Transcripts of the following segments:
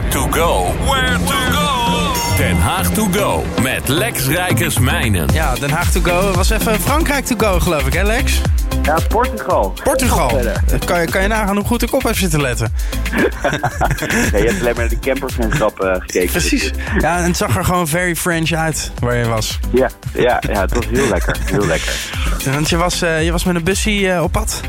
Where to go. Where to go. Den Haag to go met Lex Rijkersmijnen. Ja, Den Haag to go was even Frankrijk to go, geloof ik, hè Lex? Ja, Portugal. Portugal. Kan je, kan je nagaan hoe goed ik op heb zitten letten? ja, je hebt alleen maar naar de camperfanschap uh, gekeken. Precies. Ja, en het zag er gewoon very French uit waar je was. Ja, ja, ja het was heel lekker. Heel lekker. Want je was, uh, je was met een busje uh, op pad?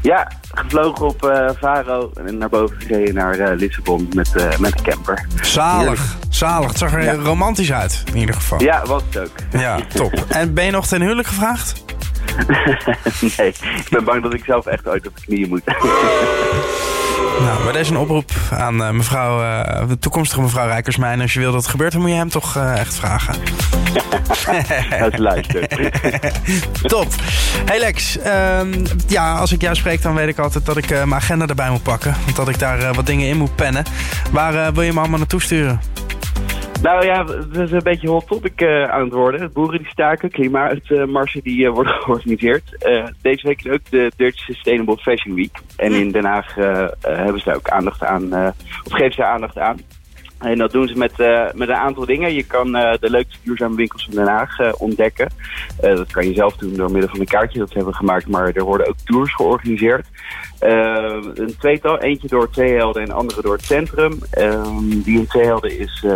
Ja, gevlogen op uh, Varo en naar boven gereden naar uh, Lissabon met, uh, met de camper. Zalig, zalig. Het zag er ja. romantisch uit, in ieder geval. Ja, was het ook. Ja, top. En ben je nog ten huwelijk gevraagd? nee, ik ben bang dat ik zelf echt ooit op de knieën moet. Nou, bij deze een oproep aan uh, mevrouw, uh, de toekomstige mevrouw Rijkersmijn. Als je wil dat het gebeurt, dan moet je hem toch uh, echt vragen. Is luistert. Top. Hey Lex, um, ja, als ik jou spreek, dan weet ik altijd dat ik mijn agenda erbij moet pakken. Want dat ik daar wat dingen in moet pennen. Waar wil je me allemaal naartoe sturen? Nou ja, het is een beetje hot topic uh, aan het worden. Boeren die staken, klimaatmarsen die uh, worden georganiseerd. deze week is ook de Dutch Sustainable Fashion Week. En in Den Haag hebben ze daar ook aandacht aan, of geven ze daar aandacht aan. En dat doen ze met, uh, met een aantal dingen. Je kan uh, de leukste duurzame winkels van Den Haag uh, ontdekken. dat kan je zelf doen door middel van een kaartje dat ze hebben gemaakt. Maar er worden ook tours georganiseerd. een tweetal, eentje door twee helden en andere door het centrum. die in twee helden is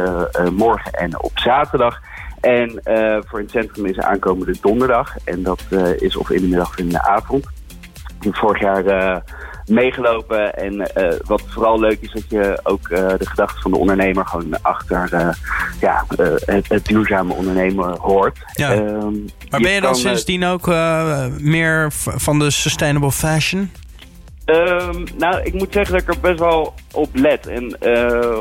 morgen en op zaterdag. En voor het centrum is aankomende donderdag. En dat is of in de middag of in de avond. Vorig jaar meegelopen. En uh, wat vooral leuk is, dat je ook uh, de gedachten van de ondernemer gewoon achter uh, ja, het, het, duurzame ondernemen hoort. Ja. Um, maar ben je dan sindsdien ook meer van de sustainable fashion? Um, nou, ik moet zeggen dat ik er best wel op let. En,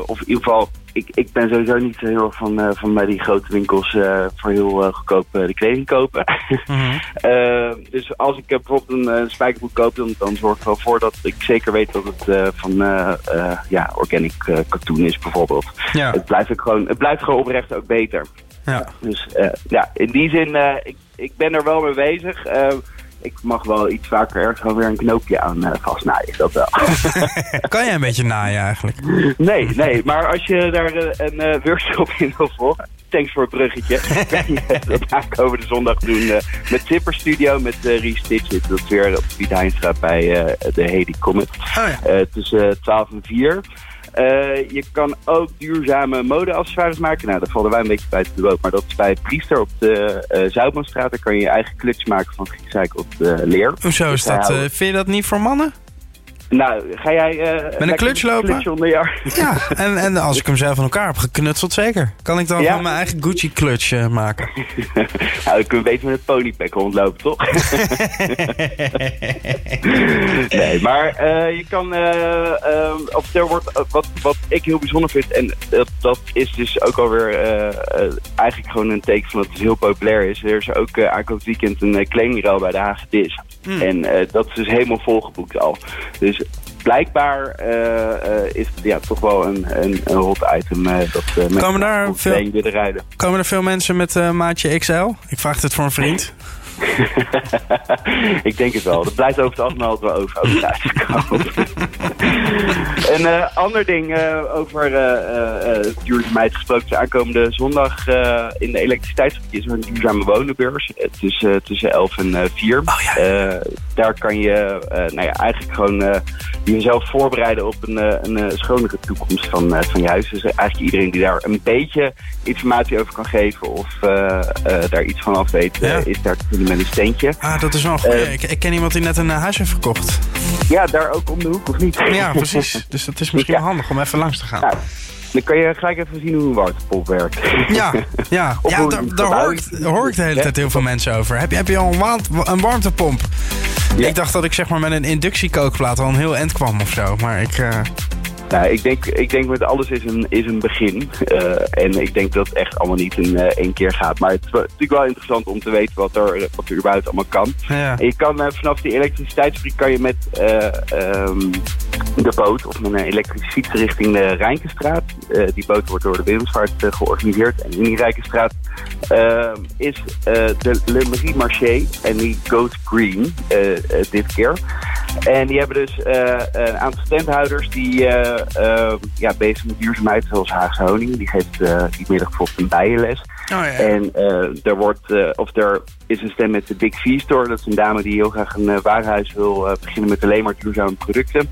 of in ieder geval ik, ik ben sowieso niet heel erg van, uh, van bij die grote winkels uh, voor heel uh, goedkoop de kleding kopen. Mm -hmm. dus als ik bijvoorbeeld een, spijkerbroek koop, dan, dan zorg ik er wel voor dat ik zeker weet dat het van ja, organic katoen is bijvoorbeeld. Ja. Het, blijft ook gewoon, het blijft gewoon oprecht ook beter. Ja. Dus ja, in die zin, ik, ik ben er wel mee bezig ik mag wel iets vaker ergens gewoon weer een knoopje aan uh, vastnaaien. Dat wel. kan jij een beetje naaien eigenlijk? Nee, nee. Maar als je daar uh, een uh, workshop in wil volgen... Thanks voor het bruggetje. kan je dat aankomende zondag doen met Zipper Studio, met uh, Ries Stitch. Dat is weer op Piet Heinsstraat bij de Hedy Comet. Oh ja. tussen 12 en 4. Uh, je kan ook duurzame modeaccessoires maken. Nou, dat vallen wij een beetje bij het bureau. Maar dat is bij Priester op de uh, Zuidmanstraat. Daar kan je je eigen kluts maken van gerecycled uh, leer. Hoezo is dat? vind je dat niet voor mannen? Nou, ga jij... Uh, Met een kluts lopen? Ja, en, en als ik hem zelf van elkaar heb geknutseld, zeker. Kan ik dan ja? mijn eigen Gucci-clutch uh, maken? nou, kun je beter met het ponypack rondlopen, toch? nee, maar uh, je kan... of er wordt, wat, wat ik heel bijzonder vind, en dat, dat is dus ook alweer eigenlijk gewoon een teken van dat het heel populair is. Er is ook aankomend weekend een kledingruil bij de Hagedis. Mm. En dat is dus helemaal volgeboekt al. Dus blijkbaar uh, uh, is het ja, toch wel een, een, een hot item uh, dat mensen komen daar veel, willen rijden. Komen er veel mensen met maatje XL? Ik vraag het voor een vriend. ik denk het wel. Dat blijft over het algemeen altijd wel over, over uitgekomen. een uh, ander ding uh, over uh, duurzaamheid gesproken. Aankomende zondag in de elektriciteitsfabriek is er een duurzame wonenbeurs. tussen, tussen 11 en 4. Oh, ja. daar kan je nou ja, eigenlijk gewoon jezelf voorbereiden op een, een schonere toekomst van, van je huis. Dus eigenlijk iedereen die daar een beetje informatie over kan geven of daar iets van af weet, is daar te met een steentje. Ah, dat is wel goed. Uh, ik, ik, ken iemand die net een huis heeft verkocht. Ja, daar ook om de hoek, of niet? Ja, precies. Dus dat is misschien wel handig om even langs te gaan. dan kan je gelijk even zien hoe een waterpop werkt. Ja, ja. ja daar, daar, hoor ik, daar, hoor ik, de hele tijd heel veel mensen over. Heb je, heb je al een, een warmtepomp? Ja. Ik dacht dat ik zeg maar met een inductiekookplaat al een heel eind kwam of zo. Maar ik... Uh... Nou, ik denk, ik denk met alles is een, is een begin. Uh, en ik denk dat het echt allemaal niet in uh, één keer gaat. Maar het is natuurlijk wel interessant om te weten wat er, wat er überhaupt allemaal kan. Ja. En je kan uh, vanaf die elektriciteitsfabriek kan je met um, de boot of met een elektrische fiets richting de Rijnkenstraat. die boot wordt door de Willemsvaart georganiseerd. En in die Rijkenstraat ehm, is de Le Marie Marché en die goes green dit keer. En die hebben dus een aantal standhouders die ja, bezig met duurzaamheid, zoals Haagse Honing. Die geeft die middag bijvoorbeeld een bijenles. Oh, ja. En er wordt, of er is een stem met de Big V Store. Dat is een dame die heel graag een warenhuis wil beginnen met alleen maar duurzame producten.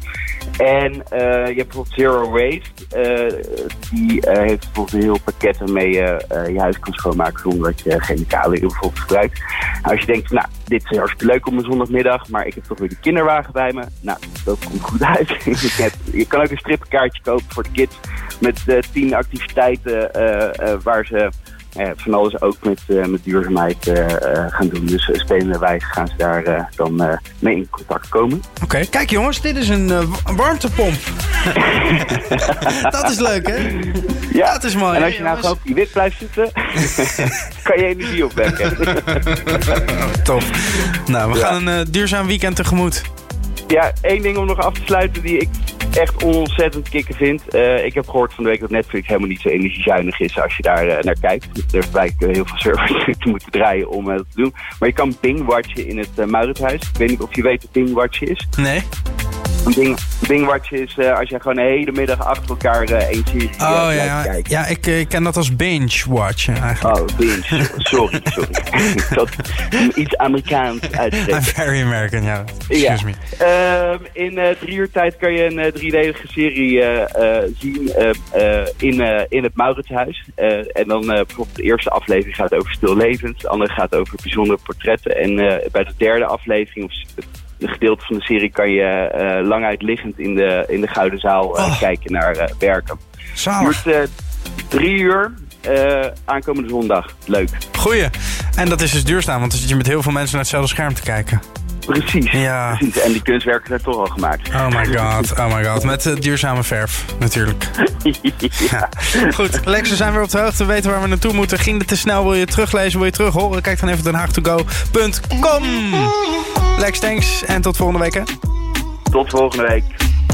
En je hebt bijvoorbeeld Zero Waste. die heeft bijvoorbeeld een heel pakket waarmee je je huis kan schoonmaken zonder dat je chemicaliën bijvoorbeeld gebruikt. als je denkt, nou, dit is hartstikke leuk op een zondagmiddag, maar ik heb toch weer de kinderwagen bij me. Nou, dat komt goed uit. je kan ook een strippenkaartje kopen voor de kids met uh, tien activiteiten uh, uh, waar ze van alles ook met, met duurzaamheid gaan doen. Dus spelende wijze gaan ze daar dan mee in contact komen. Oké, kijk jongens, dit is een warmtepomp. dat is leuk hè? Ja, dat is mooi. En als je nou gewoon op die wit blijft zitten, kan je energie opwekken. Tof. Nou, we gaan een duurzaam weekend tegemoet. Ja, één ding om nog af te sluiten die ik echt ontzettend kicken vind. Uh, ik heb gehoord van de week dat Netflix helemaal niet zo energiezuinig is als je daar uh, naar kijkt. Er blijkt heel veel servers te moeten draaien om uh, dat te doen. Maar je kan Bing-watchen in het uh. Ik weet niet of je weet wat Bing-watchen is. Nee. Een ding, dingwatch is uh, als je gewoon een hele middag achter elkaar uh, één serie oh, uh, ja, kijkt. Ja, ik, ik ken dat als binge-watch eigenlijk. Oh, binge. Sorry, sorry. dat iets Amerikaans uitspreken. I'm very American, ja. Excuse me. Ehm, in drie uur tijd kan je een driedelige serie zien in, in het Mauritshuis. en dan bijvoorbeeld de eerste aflevering gaat over stil levens. De andere gaat over bijzondere portretten. En bij de derde aflevering, of een gedeelte van de serie kan je uh, lang uitliggend in de, in de Gouden Zaal uh, kijken naar werken. Zalig. Duurt drie uur. aankomende zondag. Leuk. Goeie. En dat is dus duurzaam, want dan zit je met heel veel mensen naar hetzelfde scherm te kijken. Precies. Ja. Precies. En die kunstwerken zijn toch al gemaakt. Oh my god, oh my god. Met uh, duurzame verf, natuurlijk. ja. Goed, Lex, we zijn weer op de hoogte. We weten waar we naartoe moeten. Ging het te snel? Wil je teruglezen? Wil je terug horen? Kijk dan even denhaagtogo.com. Lex, thanks. En tot volgende week, hè? Tot volgende week.